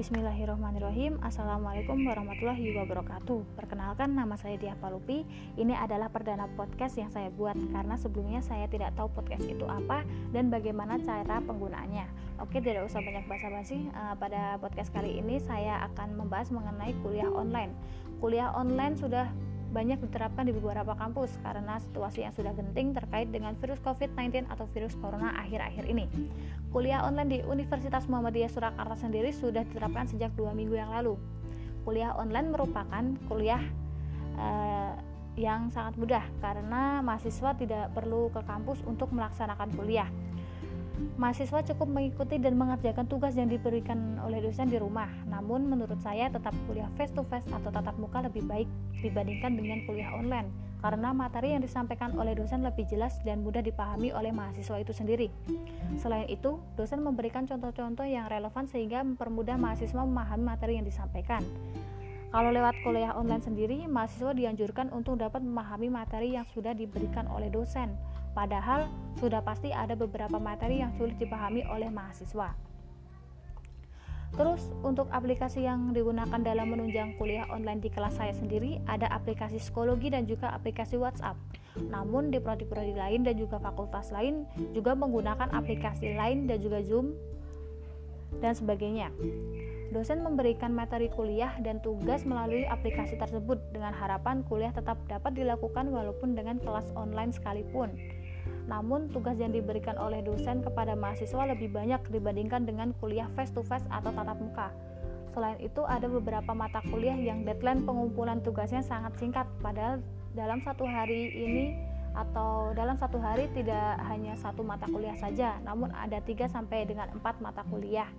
Bismillahirrahmanirrahim. Assalamualaikum warahmatullahi wabarakatuh. Perkenalkan nama saya Dia Palupi. Ini adalah perdana podcast yang saya buat Karena sebelumnya saya tidak tahu podcast itu apa Dan bagaimana cara penggunaannya. Oke tidak usah banyak basa-basi. Uh, Pada podcast kali ini saya akan membahas mengenai kuliah online. Kuliah online sudah banyak diterapkan di beberapa kampus karena situasi yang sudah genting terkait dengan virus COVID-19 atau virus corona akhir-akhir ini. Kuliah online di Universitas Muhammadiyah Surakarta sendiri sudah diterapkan sejak dua minggu yang lalu. Kuliah online merupakan kuliah uh, yang sangat mudah karena mahasiswa tidak perlu ke kampus untuk melaksanakan kuliah mahasiswa cukup mengikuti dan mengerjakan tugas yang diberikan oleh dosen di rumah. Namun menurut saya tetap kuliah face to face atau tatap muka lebih baik dibandingkan dengan kuliah online karena materi yang disampaikan oleh dosen lebih jelas dan mudah dipahami oleh mahasiswa itu sendiri. Selain itu, dosen memberikan contoh-contoh yang relevan sehingga mempermudah mahasiswa memahami materi yang disampaikan. Kalau lewat kuliah online sendiri, mahasiswa dianjurkan untuk dapat memahami materi yang sudah diberikan oleh dosen. Padahal sudah pasti ada beberapa materi yang sulit dipahami oleh mahasiswa. Terus untuk aplikasi yang digunakan dalam menunjang kuliah online di kelas saya sendiri ada aplikasi psikologi dan juga aplikasi WhatsApp. Namun di prodi-prodi lain dan juga fakultas lain juga menggunakan aplikasi lain dan juga Zoom dan sebagainya. Dosen memberikan materi kuliah dan tugas melalui aplikasi tersebut dengan harapan kuliah tetap dapat dilakukan walaupun dengan kelas online sekalipun. Namun, tugas yang diberikan oleh dosen kepada mahasiswa lebih banyak dibandingkan dengan kuliah face to face atau tatap muka. Selain itu, ada beberapa mata kuliah yang deadline pengumpulan tugasnya sangat singkat, padahal dalam satu hari ini atau dalam satu hari tidak hanya satu mata kuliah saja, namun ada 3 sampai dengan 4 mata kuliah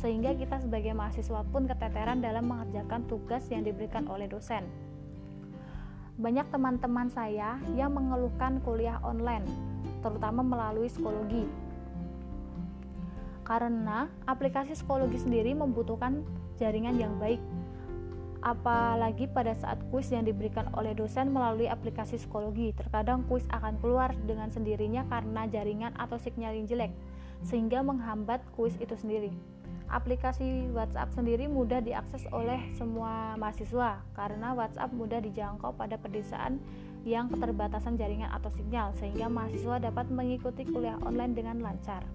sehingga kita sebagai mahasiswa pun keteteran dalam mengerjakan tugas yang diberikan oleh dosen. Banyak teman-teman saya yang mengeluhkan kuliah online, terutama melalui psikologi. Karena aplikasi psikologi sendiri membutuhkan jaringan yang baik, apalagi pada saat kuis yang diberikan oleh dosen melalui aplikasi psikologi. Terkadang kuis akan keluar dengan sendirinya karena jaringan atau sinyal yang jelek, sehingga menghambat kuis itu sendiri. Aplikasi WhatsApp sendiri mudah diakses oleh semua mahasiswa karena WhatsApp mudah dijangkau pada pedesaan yang keterbatasan jaringan atau sinyal sehingga mahasiswa dapat mengikuti kuliah online dengan lancar.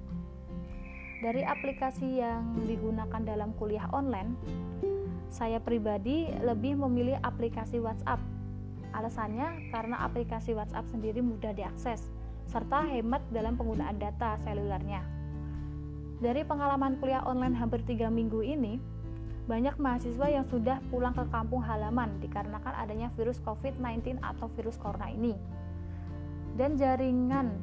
Dari aplikasi yang digunakan dalam kuliah online, saya pribadi lebih memilih aplikasi WhatsApp. Alasannya karena aplikasi WhatsApp sendiri mudah diakses serta hemat dalam penggunaan data selulernya. Dari pengalaman kuliah online hampir 3 minggu ini, banyak mahasiswa yang sudah pulang ke kampung halaman dikarenakan adanya virus COVID-19 atau virus corona ini. Dan jaringan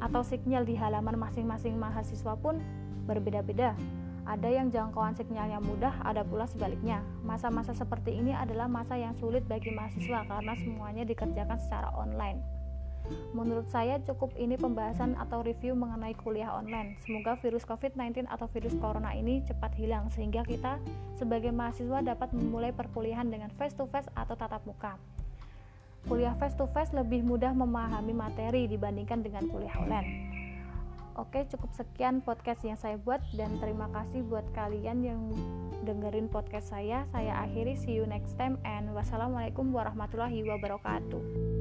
atau sinyal di halaman masing-masing mahasiswa pun berbeda-beda. Ada yang jangkauan sinyalnya mudah, ada pula sebaliknya. Masa-masa seperti ini adalah masa yang sulit bagi mahasiswa karena semuanya dikerjakan secara online. Menurut saya cukup ini pembahasan atau review mengenai kuliah online. Semoga virus COVID-19 atau virus corona ini cepat hilang sehingga kita sebagai mahasiswa dapat memulai perkuliahan dengan face to face atau tatap muka. Kuliah face to face lebih mudah memahami materi dibandingkan dengan kuliah online. Oke, cukup sekian podcast yang saya buat dan terima kasih buat kalian yang dengerin podcast saya. Saya akhiri see you next time and wassalamualaikum warahmatullahi wabarakatuh.